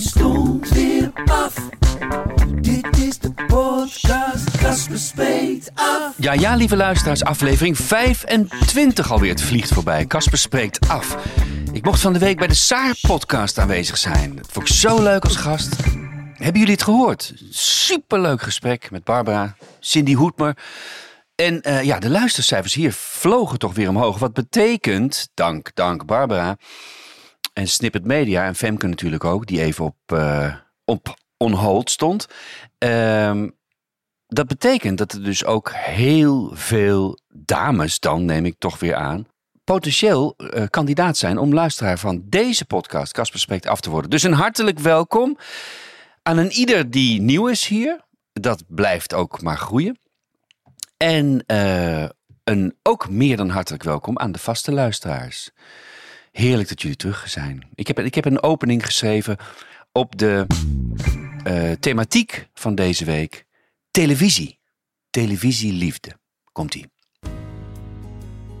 en stond weer af. Dit is de podcast, Casper spreekt af. Ja, ja, lieve luisteraars, aflevering 25 alweer. Het vliegt voorbij. Casper spreekt af. Ik mocht van de week bij de Saar-podcast aanwezig zijn. Dat vond ik zo leuk als gast. Hebben jullie het gehoord? Superleuk gesprek met Barbara, Cindy Hoetmer. En eh, ja, de luistercijfers hier vlogen toch weer omhoog. Wat betekent, dank, dank Barbara en Snippet Media en Femke natuurlijk ook, die even op, eh, op on hold stond. Ehm, dat betekent dat er dus ook heel veel dames, dan neem ik toch weer aan, potentieel eh, kandidaat zijn om luisteraar van deze podcast, Casper Spreekt, af te worden. Dus een hartelijk welkom aan een ieder die nieuw is hier. Dat blijft ook maar groeien. En eh, een ook meer dan hartelijk welkom aan de vaste luisteraars. Heerlijk dat jullie terug zijn. Ik heb, ik heb een opening geschreven op de eh, thematiek van deze week. Televisie. Televisieliefde. Komt-ie.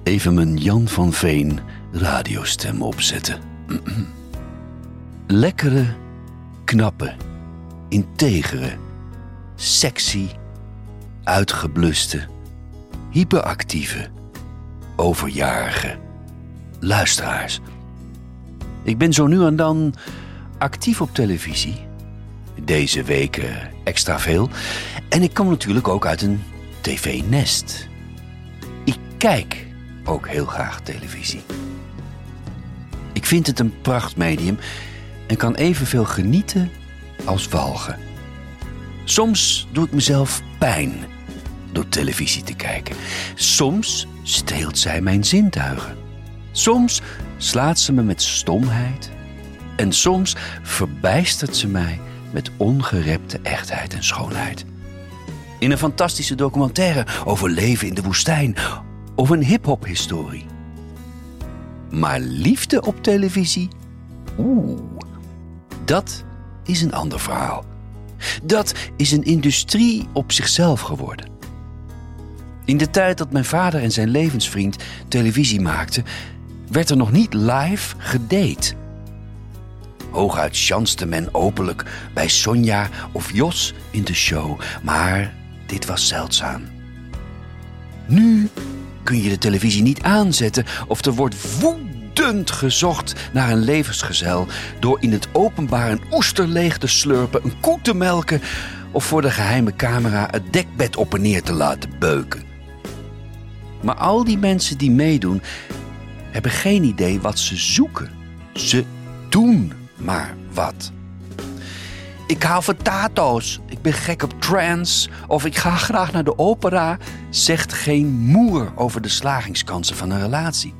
Even mijn Jan van Veen radiostem opzetten. Lekkere, knappe, integere, sexy, uitgebluste, hyperactieve, overjarige luisteraars. Ik ben zo nu en dan actief op televisie. Deze weken extra veel. En ik kom natuurlijk ook uit een tv-nest. Ik kijk ook heel graag televisie. Ik vind het een prachtmedium en kan evenveel genieten als walgen. Soms doe ik mezelf pijn door televisie te kijken. Soms steelt zij mijn zintuigen. Soms slaat ze me met stomheid. En soms verbijstert ze mij met ongerepte echtheid en schoonheid. In een fantastische documentaire over leven in de woestijn of een hip-hop historie. Maar liefde op televisie? Oeh, dat is een ander verhaal. Dat is een industrie op zichzelf geworden. In de tijd dat mijn vader en zijn levensvriend televisie maakten, werd er nog niet live gedate. Hooguit chanste men openlijk bij Sonja of Jos in de show, maar dit was zeldzaam. Nu kun je de televisie niet aanzetten of er wordt woedend gezocht naar een levensgezel door in het openbaar een oester leeg te slurpen, een koe te melken of voor de geheime camera het dekbed op en neer te laten beuken. Maar al die mensen die meedoen, hebben geen idee wat ze zoeken. Ze doen maar wat. Ik hou van tato's, ik ben gek op trance of ik ga graag naar de opera, zegt geen moer over de slagingskansen van een relatie.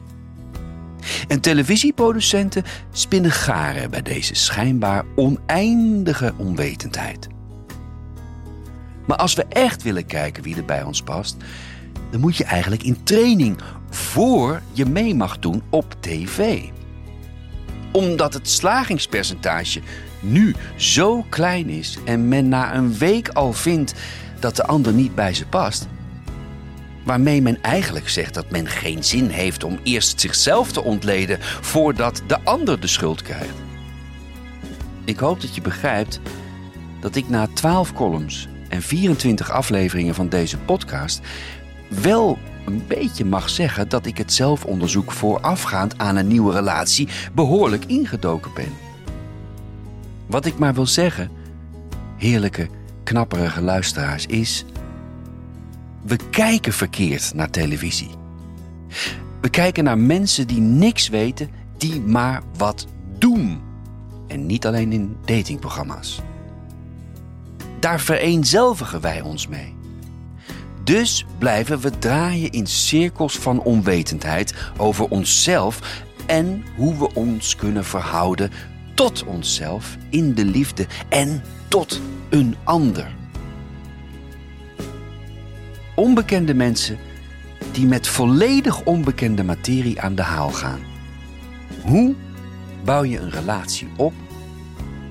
En televisieproducenten spinnen garen bij deze schijnbaar oneindige onwetendheid. Maar als we echt willen kijken wie er bij ons past, dan moet je eigenlijk in training voor je mee mag doen op tv. Omdat het slagingspercentage nu zo klein is en men na een week al vindt dat de ander niet bij ze past, waarmee men eigenlijk zegt dat men geen zin heeft om eerst zichzelf te ontleden voordat de ander de schuld krijgt. Ik hoop dat je begrijpt dat ik na 12 columns en 24 afleveringen van deze podcast wel een beetje mag zeggen dat ik het zelfonderzoek voorafgaand aan een nieuwe relatie behoorlijk ingedoken ben. Wat ik maar wil zeggen, heerlijke, knapperige luisteraars, is: we kijken verkeerd naar televisie. We kijken naar mensen die niks weten, die maar wat doen. En niet alleen in datingprogramma's. Daar vereenzelvigen wij ons mee. Dus blijven we draaien in cirkels van onwetendheid over onszelf en hoe we ons kunnen verhouden tot onszelf in de liefde en tot een ander. Onbekende mensen die met volledig onbekende materie aan de haal gaan. Hoe bouw je een relatie op?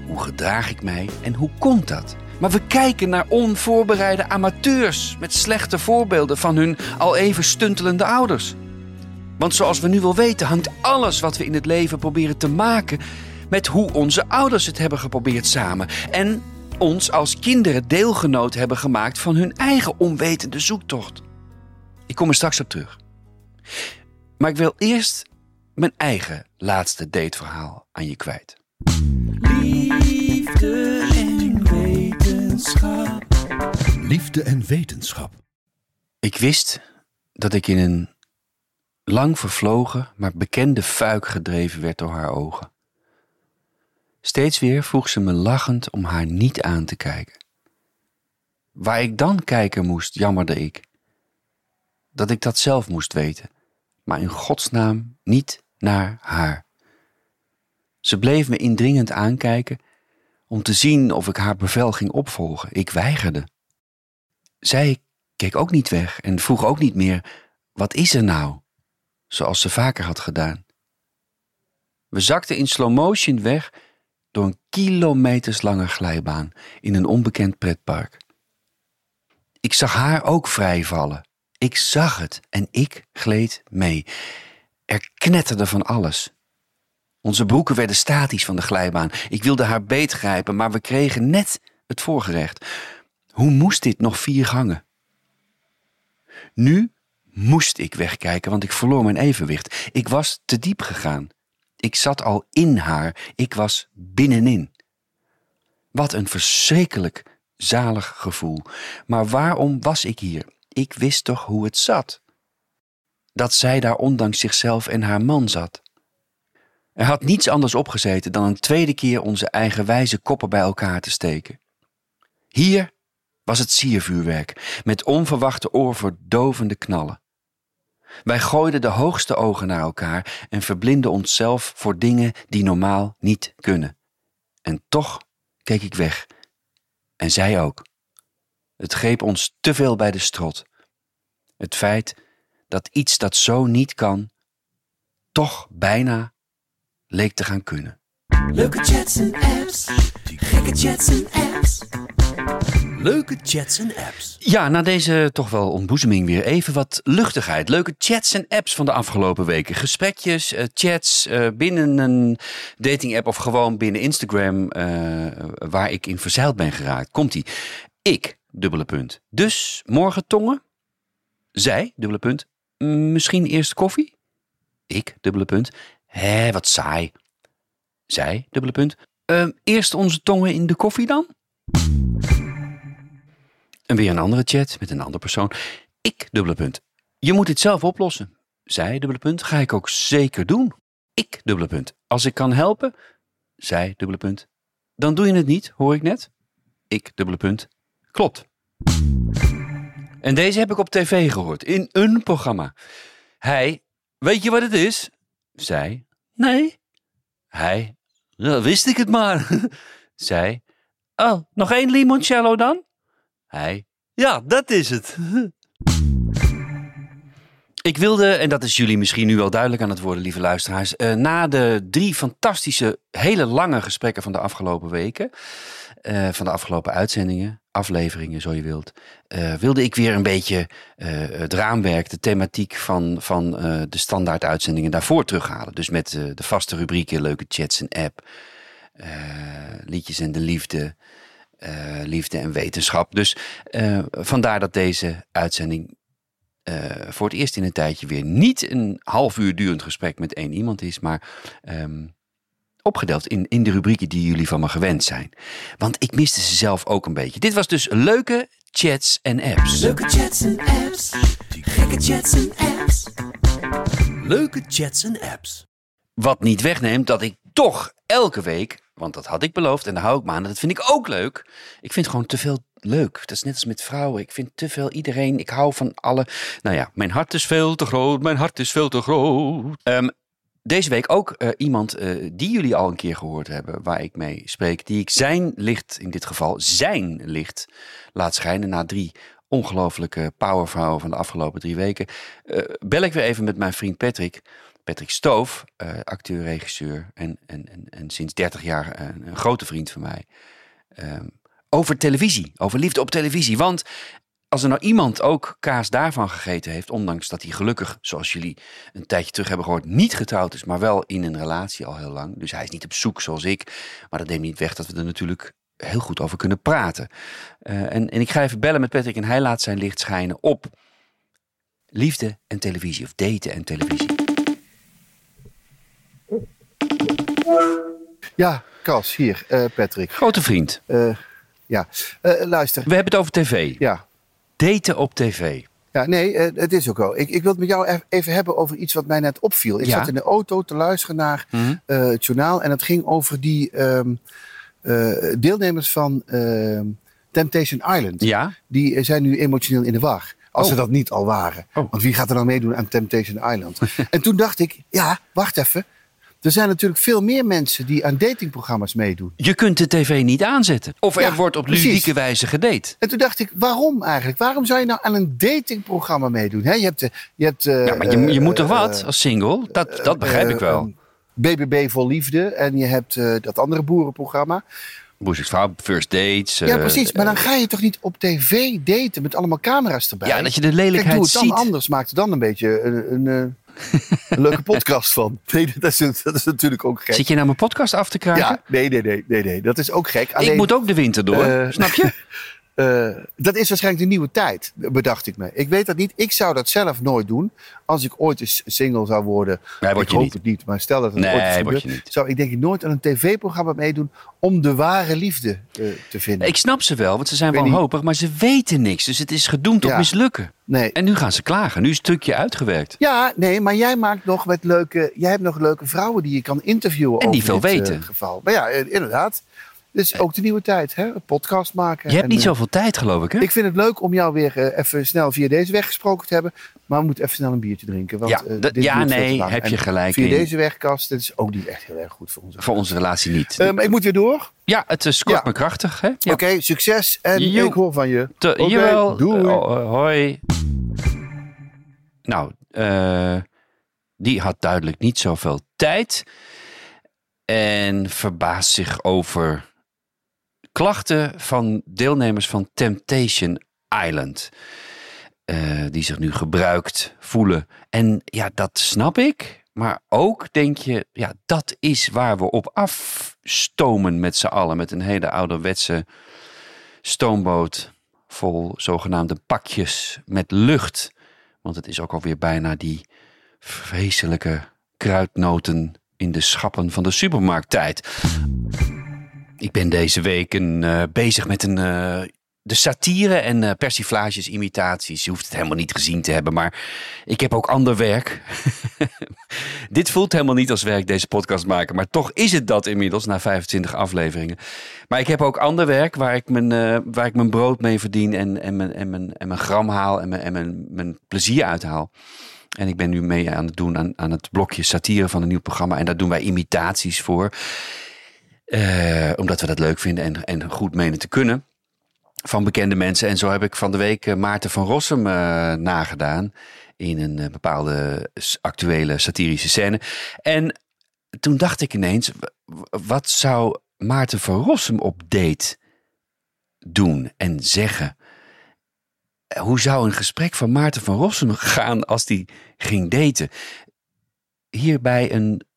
Hoe gedraag ik mij en hoe komt dat? Maar we kijken naar onvoorbereide amateurs met slechte voorbeelden van hun al even stuntelende ouders. Want zoals we nu wel weten, hangt alles wat we in het leven proberen te maken met hoe onze ouders het hebben geprobeerd samen. En ons als kinderen deelgenoot hebben gemaakt van hun eigen onwetende zoektocht. Ik kom er straks op terug. Maar ik wil eerst mijn eigen laatste dateverhaal aan je kwijt. Liefde Liefde en wetenschap. Ik wist dat ik in een lang vervlogen, maar bekende fuik gedreven werd door haar ogen. Steeds weer vroeg ze me lachend om haar niet aan te kijken. Waar ik dan kijken moest, jammerde ik. Dat ik dat zelf moest weten, maar in godsnaam niet naar haar. Ze bleef me indringend aankijken om te zien of ik haar bevel ging opvolgen. Ik weigerde. Zij keek ook niet weg en vroeg ook niet meer: wat is er nou? Zoals ze vaker had gedaan. We zakten in slow motion weg door een kilometerslange glijbaan in een onbekend pretpark. Ik zag haar ook vrijvallen. Ik zag het en ik gleed mee. Er knetterde van alles. Onze broeken werden statisch van de glijbaan. Ik wilde haar beet grijpen, maar we kregen net het voorgerecht. Hoe moest dit nog vier gangen? Nu moest ik wegkijken, want ik verloor mijn evenwicht. Ik was te diep gegaan. Ik zat al in haar, ik was binnenin. Wat een verschrikkelijk zalig gevoel. Maar waarom was ik hier? Ik wist toch hoe het zat? Dat zij daar ondanks zichzelf en haar man zat. Er had niets anders opgezeten dan een tweede keer onze eigenwijze koppen bij elkaar te steken. Hier was het siervuurwerk, met onverwachte oorverdovende knallen. Wij gooiden de hoogste ogen naar elkaar en verblinden onszelf voor dingen die normaal niet kunnen. En toch keek ik weg. En zij ook. Het greep ons te veel bij de strot. Het feit dat iets dat zo niet kan, toch bijna leek te gaan kunnen. Leuke chats en apps. Gekke chats en apps. Leuke chats en apps. Ja, na deze toch wel ontboezeming weer even wat luchtigheid. Leuke chats en apps van de afgelopen weken. Gesprekjes, eh, chats eh, binnen een dating app of gewoon binnen Instagram eh, waar ik in verzeild ben geraakt. Komt-ie. Ik, dubbele punt. Dus morgen tongen. Zij, dubbele punt. "Mm, Misschien eerst koffie? Ik, dubbele punt. Hé, wat saai. Zij, dubbele punt. "Ehm, eerst onze tongen in de koffie dan? En weer een andere chat met een andere persoon. Ik, dubbele punt. Je moet dit zelf oplossen. Zij, dubbele punt. Ga ik ook zeker doen. Ik, dubbele punt. Als ik kan helpen. Zij, dubbele punt. Dan doe je het niet, hoor ik net. Ik, dubbele punt. Klopt. En deze heb ik op tv gehoord, in een programma. Hij, weet je wat het is? Zij, nee. Hij, ja, wist ik het maar. Zij, oh, nog één limoncello dan? Hij, ja, dat is het. Ik wilde, en dat is jullie misschien nu wel duidelijk aan het worden, lieve luisteraars. eh, na de drie fantastische, hele lange gesprekken van de afgelopen weken, eh, van de afgelopen uitzendingen, afleveringen, zo je wilt, eh, wilde ik weer een beetje het raamwerk, de thematiek van, van de standaard uitzendingen daarvoor terughalen. Dus met de vaste rubrieken, leuke chats en app, liedjes en de liefde, liefde en wetenschap. Dus eh, vandaar dat deze uitzending eh, voor het eerst in een tijdje weer niet een half uur durend gesprek met één iemand is, maar ehm, opgedeeld in, in de rubrieken die jullie van me gewend zijn. Want ik miste ze zelf ook een beetje. Dit was dus leuke chats en apps. Leuke chats en apps. Gekke chats en apps. Leuke chats en apps. Wat niet wegneemt dat ik toch elke week, want dat had ik beloofd en daar hou ik me aan, dat vind ik ook leuk. Ik vind gewoon te veel leuk. Dat is net als met vrouwen. Ik vind te veel iedereen. Ik hou van alle. Nou ja, mijn hart is veel te groot. Mijn hart is veel te groot. Ehm, deze week ook eh, iemand eh, die jullie al een keer gehoord hebben, waar ik mee spreek, die ik zijn licht, in dit geval zijn licht, laat schijnen na drie ongelofelijke powervrouw van de afgelopen drie weken, eh, bel ik weer even met mijn vriend Patrick. Patrick Stoof, eh, acteur, regisseur en, en, en, en sinds 30 jaar een, een grote vriend van mij. Ehm, over televisie, over liefde op televisie. Want als er nou iemand ook kaas daarvan gegeten heeft, ondanks dat hij gelukkig, zoals jullie een tijdje terug hebben gehoord, niet getrouwd is, maar wel in een relatie al heel lang. Dus hij is niet op zoek zoals ik. Maar dat neemt niet weg dat we er natuurlijk heel goed over kunnen praten. Eh, en, en ik ga even bellen met Patrick en hij laat zijn licht schijnen op liefde en televisie, of daten en televisie. Ja, Cas, hier, eh, Patrick. Grote vriend, Eh, ja, Eh, luister. we hebben het over tv. Ja. Daten op tv. Ja, nee, het is ook wel. Ik, ik wil het met jou e- even hebben over iets wat mij net opviel. Ik Ja. zat in de auto te luisteren naar Mhm. het journaal en het ging over die ehm, eh, deelnemers van ehm, Temptation Island. Ja? Die zijn nu emotioneel in de war. Als Oh. ze dat niet al waren. Oh. Want wie gaat er nou meedoen aan Temptation Island? en toen dacht ik, ja, wacht even. Er zijn natuurlijk veel meer mensen die aan datingprogramma's meedoen. Je kunt de tv niet aanzetten. Of er Ja, wordt op precies. ludieke wijze gedate. En toen dacht ik, waarom eigenlijk? Waarom zou je nou aan een datingprogramma meedoen? Je hebt, eh, je, hebt eh, Ja, maar je, je moet toch eh, wat als single? Dat, dat begrijp ik wel. BBB vol liefde en je hebt dat andere boerenprogramma. Boezekvrouw, first dates. ja, precies. Maar dan ga je toch niet op tv daten met allemaal camera's erbij? Ja, dat je de Kijk, doe lelijkheid het dan ziet. anders. Maak er dan een beetje een, een, een leuke podcast van. Nee, dat is, dat is natuurlijk ook gek. Zit je nou mijn podcast af te kraken? Ja, nee, nee, nee, nee, nee. Dat is ook gek. Alleen, ik moet ook de winter door, Eh, snap je? Eh, dat is waarschijnlijk de nieuwe tijd, bedacht ik me. Ik weet dat niet. Ik zou dat zelf nooit doen. Als ik ooit eens single zou worden. Nee, word ik hoop niet. het niet, maar stel dat het Nee, ooit gebeurt. je niet. Zou ik denk ik nooit aan een tv-programma meedoen om de ware liefde eh, te vinden. Ik snap ze wel, want ze zijn weet wel niet. hopig, maar ze weten niks. Dus het is gedoemd op Ja. mislukken. Nee. En nu gaan ze klagen. Nu is het stukje uitgewerkt. Ja, nee, maar jij maakt nog met leuke. Jij hebt nog leuke vrouwen die je kan interviewen. En die over veel dit, eh, weten. geval. Maar ja, eh, inderdaad. Dus ook de nieuwe tijd, hè? Een podcast maken. Je hebt En, niet eh, zoveel tijd, geloof ik, hè? Ik vind het leuk om jou weer eh, even snel via deze weg gesproken te hebben. Maar we moeten even snel een biertje drinken. Want, Ja, eh, dit ja, nee, heb je gelijk Via in. deze wegkast, dit is ook niet echt heel erg goed voor ons. Voor onze relatie niet. Eh, maar ik moet weer door. ja, het scoort ja. me krachtig, hè? Ja. Oké, succes en ik hoor van je. Te- jawel. doei. Oh, eh, hoi. Nou, die had duidelijk niet zoveel tijd. En verbaast zich over klachten van deelnemers van Temptation Island. eh, die zich nu gebruikt voelen. En ja, dat snap ik. Maar ook denk je, ja, dat is waar we op afstomen met z'n allen. Met een hele ouderwetse stoomboot vol zogenaamde pakjes met lucht. Want het is ook alweer bijna die vreselijke kruidnoten in de schappen van de supermarkttijd. Ik ben deze week een, eh, bezig met een, eh, de satire en eh, persiflages, imitaties. Je hoeft het helemaal niet gezien te hebben, maar ik heb ook ander werk. Dit voelt helemaal niet als werk, deze podcast maken. Maar toch is het dat inmiddels, na 25 afleveringen. Maar ik heb ook ander werk waar ik mijn, waar ik mijn brood mee verdien. En, en, mijn, en, mijn, en mijn gram haal en, mijn, en mijn, mijn plezier uithaal. En ik ben nu mee aan het doen aan, aan het blokje satire van een nieuw programma. En daar doen wij imitaties voor. Eh, omdat we dat leuk vinden en, en goed menen te kunnen. Van bekende mensen. En zo heb ik van de week eh, Maarten van Rossum eh, nagedaan. In een bepaalde actuele satirische scène. En toen dacht ik ineens, wat zou Maarten van Rossum op date doen en zeggen? Hoe zou een gesprek van Maarten van Rossum gaan als die ging daten? Hierbij een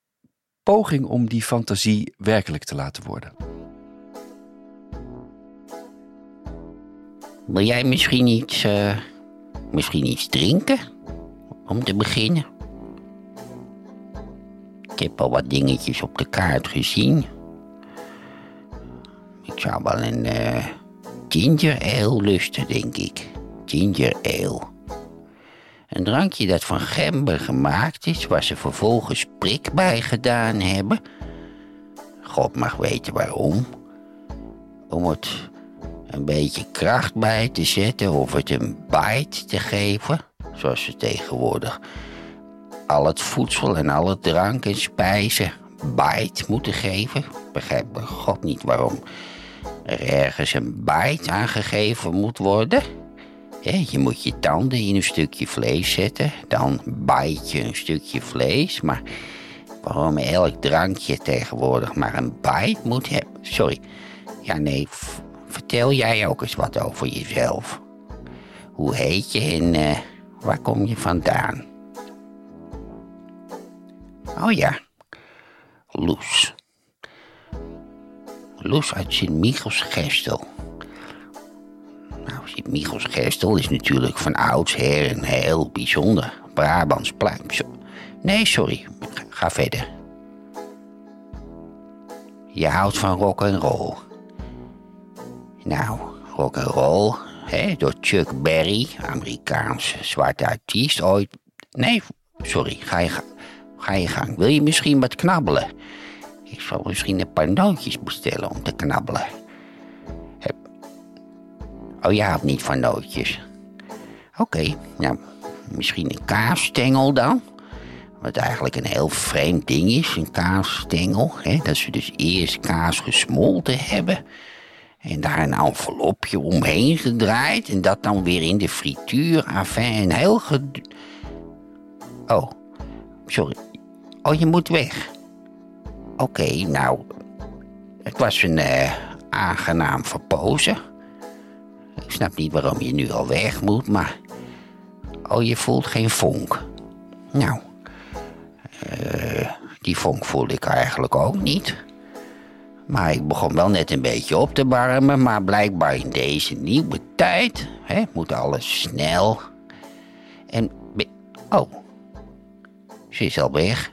poging om die fantasie werkelijk te laten worden. Wil jij misschien iets, eh, misschien iets drinken? Om te beginnen. Ik heb al wat dingetjes op de kaart gezien. Ik zou wel een eh, ginger ale lusten, denk ik. Ginger ale. Een drankje dat van gember gemaakt is, waar ze vervolgens prik bij gedaan hebben. God mag weten waarom. Om het een beetje kracht bij te zetten of het een bite te geven. Zoals ze tegenwoordig al het voedsel en alle drank en spijzen bite moeten geven. Begrijp God niet waarom er ergens een bite aangegeven moet worden. Je moet je tanden in een stukje vlees zetten. Dan bijt je een stukje vlees. Maar waarom elk drankje tegenwoordig maar een bite moet hebben? Sorry. Ja, nee. vertel jij ook eens wat over jezelf. Hoe heet je en eh, waar kom je vandaan? Oh ja. Loes. Loes uit Sint-Michels-Gestel. Nou, Sint-Michels-Gestel is natuurlijk van oudsher een heel bijzonder Brabants pluim. Nee, sorry. Ga, verder. Je houdt van rock and roll. Nou, rock and roll, hè, door Chuck Berry, Amerikaanse zwarte artiest ooit. Nee, sorry, ga je, ga je gang. Wil je misschien wat knabbelen? Ik zal misschien een paar nootjes bestellen om te knabbelen. Oh, je houdt niet van nootjes. Oké, nou, misschien een kaasstengel dan? Wat eigenlijk een heel vreemd ding is, een kaasstengel. Hè? Dat ze dus eerst kaas gesmolten hebben. En daar een envelopje omheen gedraaid. En dat dan weer in de frituur. Enfin, een heel gedoe. Oh, sorry. Oh, je moet weg. Oké, nou. Het was een eh, aangenaam verpozen. Ik snap niet waarom je nu al weg moet, maar. Oh, je voelt geen vonk. Nou. eh, die vonk voelde ik eigenlijk ook niet. Maar ik begon wel net een beetje op te warmen. Maar blijkbaar in deze nieuwe tijd hè, moet alles snel. En. Oh. Ze is al weg.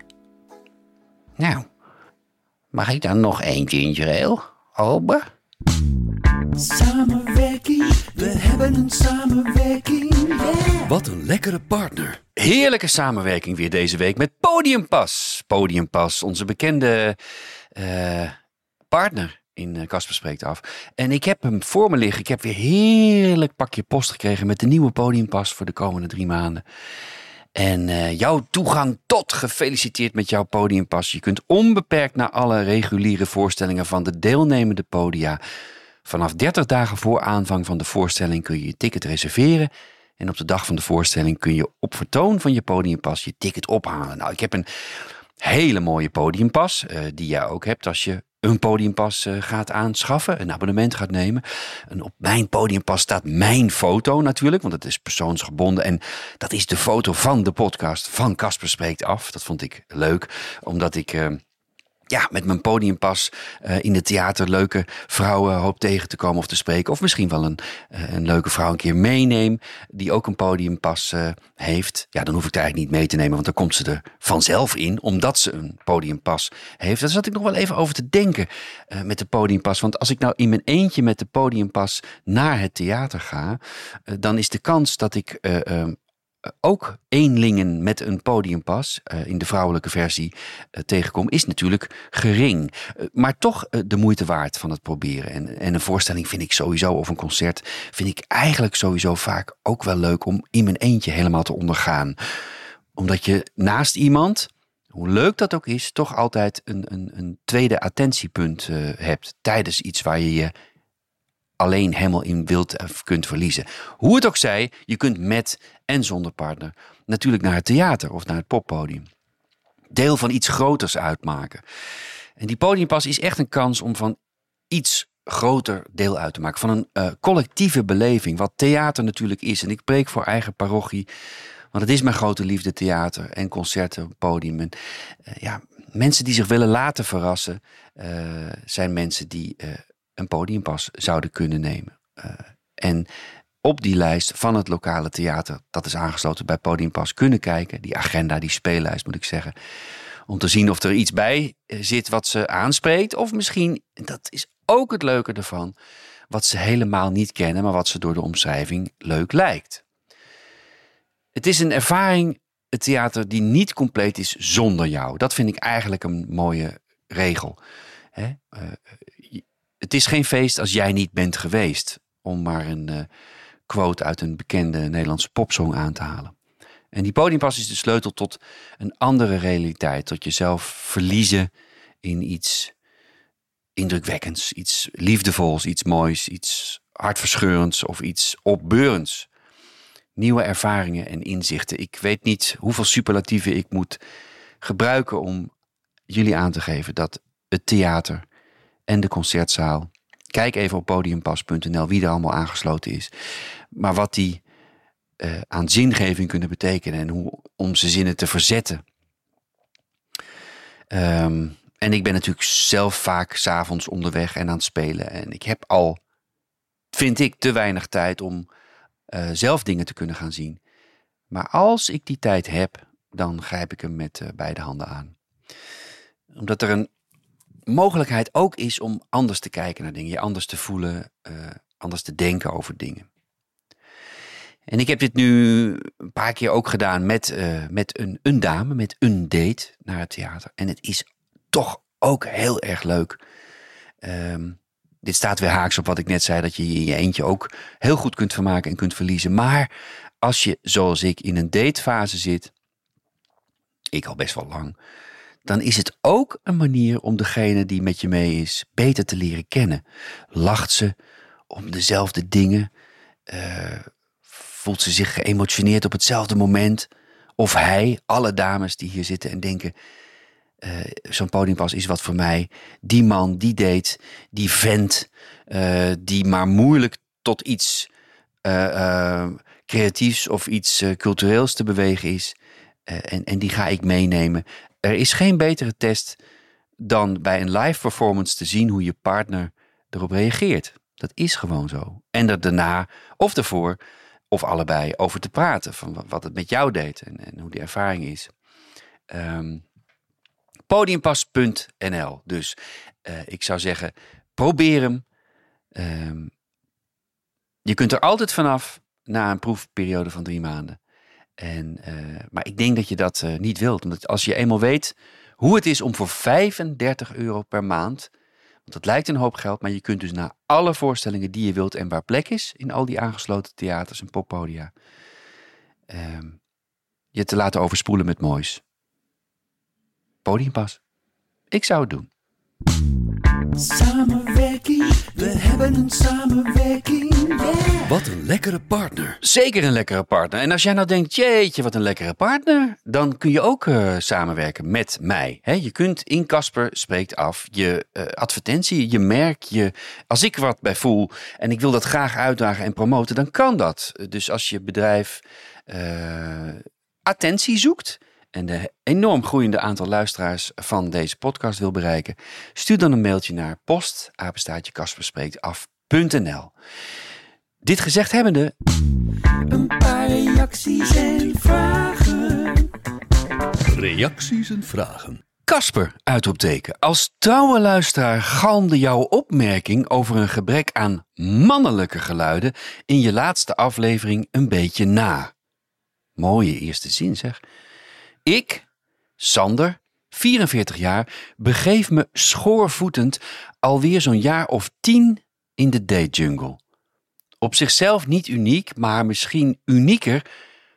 Nou. Mag ik dan nog één ginger ale? Ober? Samenwerking, we hebben een samenwerking. Wat een lekkere partner. Heerlijke samenwerking weer deze week met Podiumpas. Podiumpas, onze bekende eh, partner in eh, Casper Spreekt Af. En ik heb hem voor me liggen. Ik heb weer heerlijk pakje post gekregen met de nieuwe Podiumpas voor de komende drie maanden. En eh, jouw toegang tot, gefeliciteerd met jouw podiumpas. Je kunt onbeperkt naar alle reguliere voorstellingen van de deelnemende podia. Vanaf 30 dagen voor aanvang van de voorstelling kun je je ticket reserveren. En op de dag van de voorstelling kun je op vertoon van je podiumpas je ticket ophalen. Nou, ik heb een hele mooie podiumpas, eh, die jij ook hebt als je een podiumpas eh, gaat aanschaffen, een abonnement gaat nemen. En op mijn podiumpas staat mijn foto natuurlijk, want het is persoonsgebonden. En dat is de foto van de podcast van Casper Spreekt Af. Dat vond ik leuk, omdat ik... eh, ja, met mijn podiumpas eh, in het theater leuke vrouwen hoop tegen te komen of te spreken. Of misschien wel een, eh, een leuke vrouw een keer meeneem die ook een podiumpas eh, heeft. Ja, dan hoef ik het eigenlijk niet mee te nemen, want dan komt ze er vanzelf in, omdat ze een podiumpas heeft. Daar zat ik nog wel even over te denken met de podiumpas. Want als ik nou in mijn eentje met de podiumpas naar het theater ga, dan is de kans dat ik ook eenlingen met een podiumpas eh, in de vrouwelijke versie eh, tegenkom, is natuurlijk gering. Eh, maar toch de moeite waard van het proberen. En, en een voorstelling vind ik sowieso, of een concert, vind ik eigenlijk sowieso vaak ook wel leuk om in mijn eentje helemaal te ondergaan. Omdat je naast iemand, hoe leuk dat ook is, toch altijd een, een, een tweede attentiepunt hebt tijdens iets waar je je alleen helemaal in wilt of kunt verliezen. Hoe het ook zij, je kunt met en zonder partner natuurlijk naar het theater of naar het poppodium. Deel van iets groters uitmaken. En die podiumpas is echt een kans om van iets groter deel uit te maken. Van een eh, collectieve beleving, wat theater natuurlijk is. En ik preek voor eigen parochie, want het is mijn grote liefde theater en concerten, podium. En, eh, ja, mensen die zich willen laten verrassen, eh, zijn mensen die een podiumpas zouden kunnen nemen. Eh, en op die lijst van het lokale theater, dat is aangesloten bij Podiumpas, kunnen kijken. Die agenda, die speellijst moet ik zeggen. Om te zien of er iets bij eh, zit wat ze aanspreekt. Of misschien, en dat is ook het leuke ervan, wat ze helemaal niet kennen, maar wat ze door de omschrijving leuk lijkt. Het is een ervaring, het theater, die niet compleet is zonder jou. Dat vind ik eigenlijk een mooie regel. Eh, het is geen feest als jij niet bent geweest. Om maar een eh, quote uit een bekende Nederlandse popsong aan te halen. En die podiumpas is de sleutel tot een andere realiteit. Tot jezelf verliezen in iets indrukwekkends, iets liefdevols, iets moois, iets hartverscheurends of iets opbeurends. nieuwe ervaringen en inzichten. Ik weet niet hoeveel superlatieven ik moet gebruiken om jullie aan te geven dat het theater en de concertzaal. Kijk even op podiumpas.nl wie er allemaal aangesloten is. Maar wat die eh, aan zingeving kunnen betekenen en hoe om ze zinnen te verzetten. Ehm, en ik ben natuurlijk zelf vaak s'avonds onderweg en aan het spelen. En ik heb al, vind ik, te weinig tijd om eh, zelf dingen te kunnen gaan zien. Maar als ik die tijd heb, dan grijp ik hem met eh, beide handen aan. Omdat er een mogelijkheid ook is om anders te kijken naar dingen, je anders te voelen, eh, anders te denken over dingen. En ik heb dit nu een paar keer ook gedaan met, eh, met een, een dame, met een date naar het theater. En het is toch ook heel erg leuk. Ehm, dit staat weer haaks op wat ik net zei, dat je je in je eentje ook heel goed kunt vermaken en kunt verliezen. Maar als je, zoals ik, in een datefase zit, ik al best wel lang, dan is het ook een manier om degene die met je mee is beter te leren kennen. Lacht ze om dezelfde dingen? Eh, voelt ze zich geëmotioneerd op hetzelfde moment? Of hij, alle dames die hier zitten en denken: eh, zo'n podiumpas is wat voor mij. Die man, die date, die vent, eh, die maar moeilijk tot iets creatiefs of iets cultureels te bewegen is. En, en die ga ik meenemen. Er is geen betere test dan bij een live performance te zien hoe je partner erop reageert. Dat is gewoon zo. En er daarna of ervoor of allebei over te praten van wa- wat het met jou deed en, en hoe die ervaring is. Ehm, podiumpas.nl. Dus eh, ik zou zeggen, probeer hem. Ehm, je kunt er altijd vanaf na een proefperiode van drie maanden. En, eh, maar ik denk dat je dat eh, niet wilt. Omdat als je eenmaal weet hoe het is om voor 35 euro per maand. Want dat lijkt een hoop geld, maar je kunt dus naar alle voorstellingen die je wilt en waar plek is in al die aangesloten theaters en poppodia. ehm, je te laten overspoelen met moois. Podiumpas. Ik zou het doen. Samenwerking, we hebben een samenwerking, yeah. Wat een lekkere partner. Zeker een lekkere partner. En als jij nou denkt, jeetje, wat een lekkere partner, dan kun je ook eh, samenwerken met mij. Hè, je kunt in Casper spreekt af je eh, advertentie, je merk, je. Als ik wat bij voel en ik wil dat graag uitdragen en promoten, dan kan dat. Dus als je bedrijf eh, attentie zoekt en de enorm groeiende aantal luisteraars van deze podcast wil bereiken, stuur dan een mailtje naar post@kasperspreektaf.nl. Dit gezegd hebbende, Een paar reacties en vragen. Reacties en vragen. Kasper, uitroepteken. Als trouwe luisteraar galmde jouw opmerking over een gebrek aan mannelijke geluiden in je laatste aflevering een beetje na. Mooie eerste zin zeg. Ik, Sander, 44 jaar, begeef me schoorvoetend alweer zo'n jaar of tien in de date jungle. Op zichzelf niet uniek, maar misschien unieker,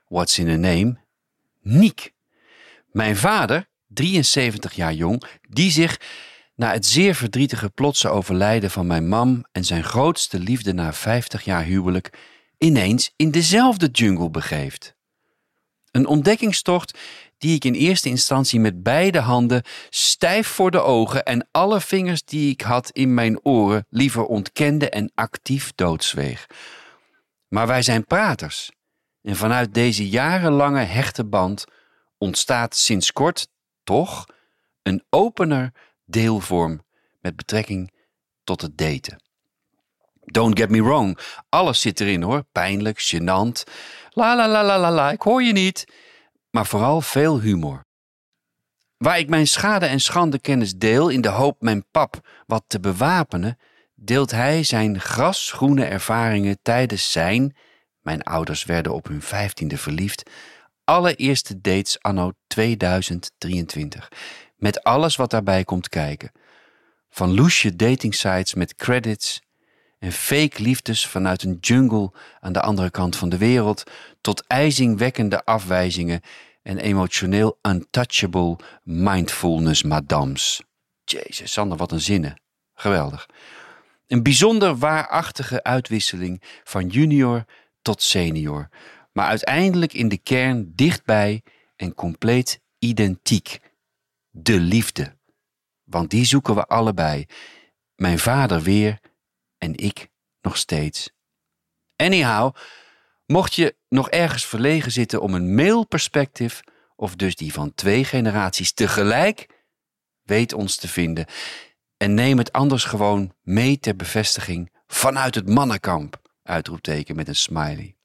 what's in a name, Niek. Mijn vader, 73 jaar jong, die zich na het zeer verdrietige plotse overlijden van mijn mam en zijn grootste liefde na 50 jaar huwelijk ineens in dezelfde jungle begeeft. Een ontdekkingstocht die ik in eerste instantie met beide handen stijf voor de ogen en alle vingers die ik had in mijn oren liever ontkende en actief doodzweeg. Maar wij zijn praters. En vanuit deze jarenlange hechte band ontstaat sinds kort toch een opener deelvorm met betrekking tot het daten. Don't get me wrong, alles zit erin hoor. Pijnlijk, gênant. La la la la la la, ik hoor je niet. Maar vooral veel humor. Waar ik mijn schade en schande kennis deel in de hoop mijn pap wat te bewapenen, deelt hij zijn grasgroene ervaringen tijdens zijn, mijn ouders werden op hun vijftiende verliefd, allereerste dates anno 2023. Met alles wat daarbij komt kijken. Van loesje datingsites met credits en fake liefdes vanuit een jungle aan de andere kant van de wereld, tot ijzingwekkende afwijzingen en emotioneel untouchable mindfulness madams. Jezus, Sander, wat een zinnen. Geweldig. Een bijzonder waarachtige uitwisseling van junior tot senior. maar uiteindelijk in de kern dichtbij en compleet identiek. De liefde. Want die zoeken we allebei. Mijn vader weer en ik nog steeds. Anyhow, mocht je nog ergens verlegen zitten om een male perspective, of dus die van twee generaties tegelijk, weet ons te vinden. En neem het anders gewoon mee ter bevestiging vanuit het mannenkamp. Uitroepteken met een smiley.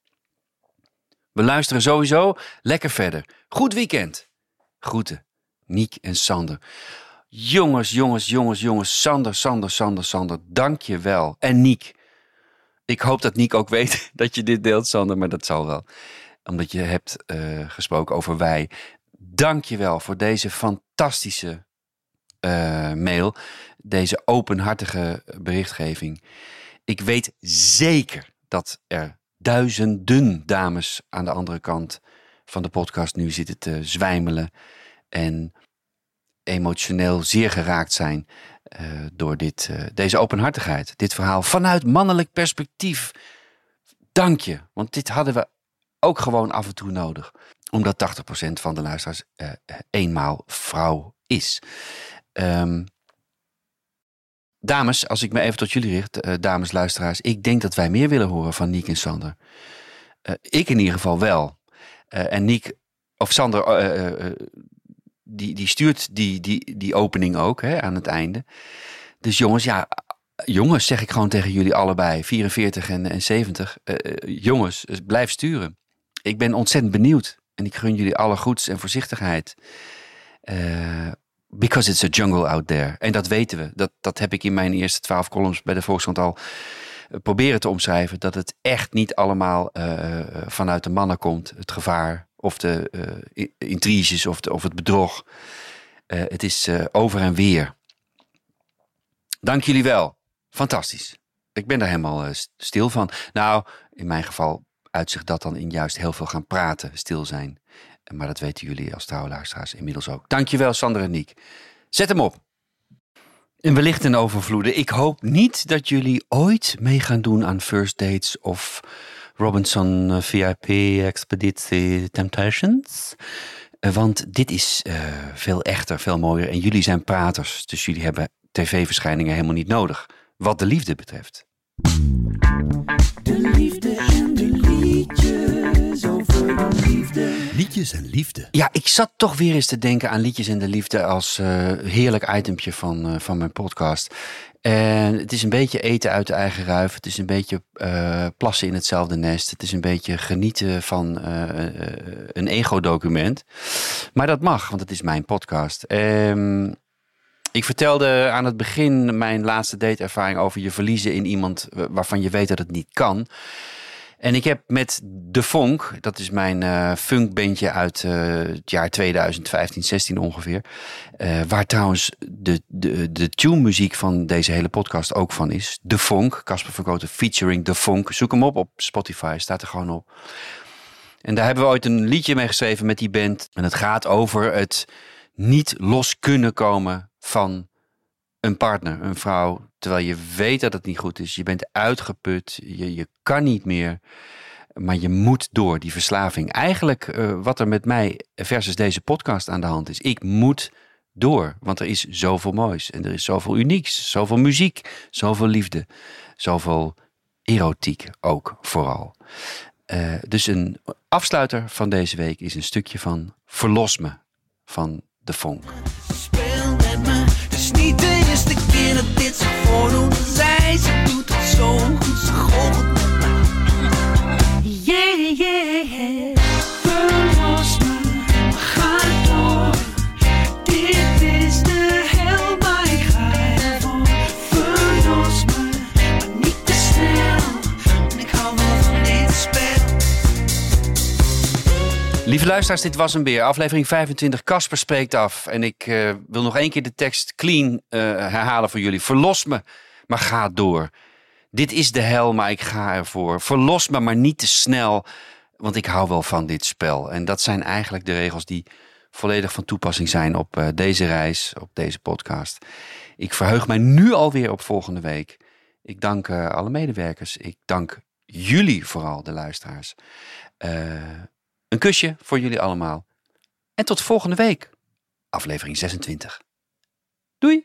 We luisteren sowieso lekker verder. Goed weekend. Groeten. Niek en Sander. Jongens, jongens, jongens, jongens. Sander, Sander, Sander, Sander. Dank je wel. En Niek. Ik hoop dat Niek ook weet dat je dit deelt, Sander. Maar dat zal wel. Omdat je hebt eh, gesproken over wij. Dank je wel voor deze fantastische eh, mail. Deze openhartige berichtgeving. Ik weet zeker dat er duizenden dames aan de andere kant van de podcast nu zitten te zwijmelen. En emotioneel zeer geraakt zijn eh, door dit, eh, deze openhartigheid. Dit verhaal vanuit mannelijk perspectief. Dank je, want dit hadden we ook gewoon af en toe nodig. Omdat 80% van de luisteraars eh, eenmaal vrouw is. Ehm, dames, als ik me even tot jullie richt, dames luisteraars. Ik denk dat wij meer willen horen van Niek en Sander. Ik in ieder geval wel. En Niek, of Sander, die, die stuurt die, die, die opening ook hè, aan het einde. Dus jongens, ja, jongens zeg ik gewoon tegen jullie allebei, 44 en, en 70. eh, eh, jongens, eh, blijf sturen. Ik ben ontzettend benieuwd. En ik gun jullie alle goeds en voorzichtigheid. Because it's a jungle out there. En dat weten we. Dat, dat heb ik in mijn eerste twaalf columns bij de Volkskrant al proberen te omschrijven. Dat het echt niet allemaal vanuit de mannen komt. Het gevaar of de eh, intriges of, de, of het bedrog. Eh, het is eh, over en weer. Dank jullie wel. Fantastisch. Ik ben daar helemaal st- stil van. Nou, in mijn geval uitzicht dat dan in juist heel veel gaan praten, stil zijn. Maar dat weten jullie als trouwe luisteraars inmiddels ook. Dankjewel, Sander en Niek. Zet hem op. En wellicht een overvloede. Ik hoop niet dat jullie ooit mee gaan doen aan first dates of Robinson eh, VIP Expeditie Temptations. Eh, Want dit is eh, veel echter, veel mooier. En jullie zijn praters, dus jullie hebben tv-verschijningen helemaal niet nodig. Wat de liefde betreft. De liefde Liedjes en liefde. Ja, ik zat toch weer eens te denken aan Liedjes en de Liefde als eh, heerlijk itempje van, eh, van mijn podcast. En het is een beetje eten uit de eigen ruif. Het is een beetje eh, plassen in hetzelfde nest. Het is een beetje genieten van een ego-document. Maar dat mag, want het is mijn podcast. Ehm, ik vertelde aan het begin mijn laatste dateervaring over je verliezen in iemand waarvan je weet dat het niet kan. En ik heb met De Vonk, dat is mijn eh funkbandje uit eh, het jaar 2015, 16 ongeveer. eh, waar trouwens de, de, de tune-muziek van deze hele podcast ook van is. De Vonk, Casper van featuring De Vonk. Zoek hem op op Spotify, staat er gewoon op. En daar hebben we ooit een liedje mee geschreven met die band. En het gaat over het niet los kunnen komen van een partner, een vrouw, terwijl je weet dat het niet goed is. Je bent uitgeput, je, je kan niet meer, maar je moet door die verslaving. Eigenlijk eh, wat er met mij versus deze podcast aan de hand is. Ik moet door, want er is zoveel moois en er is zoveel unieks, zoveel muziek, zoveel liefde, zoveel erotiek ook vooral. Eh, dus een afsluiter van deze week is een stukje van Verlos me van de Vonk. Speel met me, is niet de eerste keer zich voordoet. Zij, ze doet het zo goed, ze goochelt luisteraars, dit was hem weer. Aflevering 25. Casper spreekt af. En ik eh, wil nog één keer de tekst clean eh, herhalen voor jullie. Verlos me, maar ga door. Dit is de hel, maar ik ga ervoor. Verlos me, maar niet te snel. Want ik hou wel van dit spel. En dat zijn eigenlijk de regels die volledig van toepassing zijn op eh, deze reis, op deze podcast. Ik verheug mij nu alweer op volgende week. Ik dank alle medewerkers. Ik dank jullie vooral, de luisteraars. Eh, een kusje voor jullie allemaal. En tot volgende week. Aflevering 26. Doei!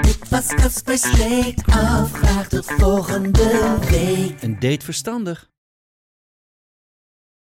Dit was Kasper Sleek af. Graag tot volgende week. Een date verstandig.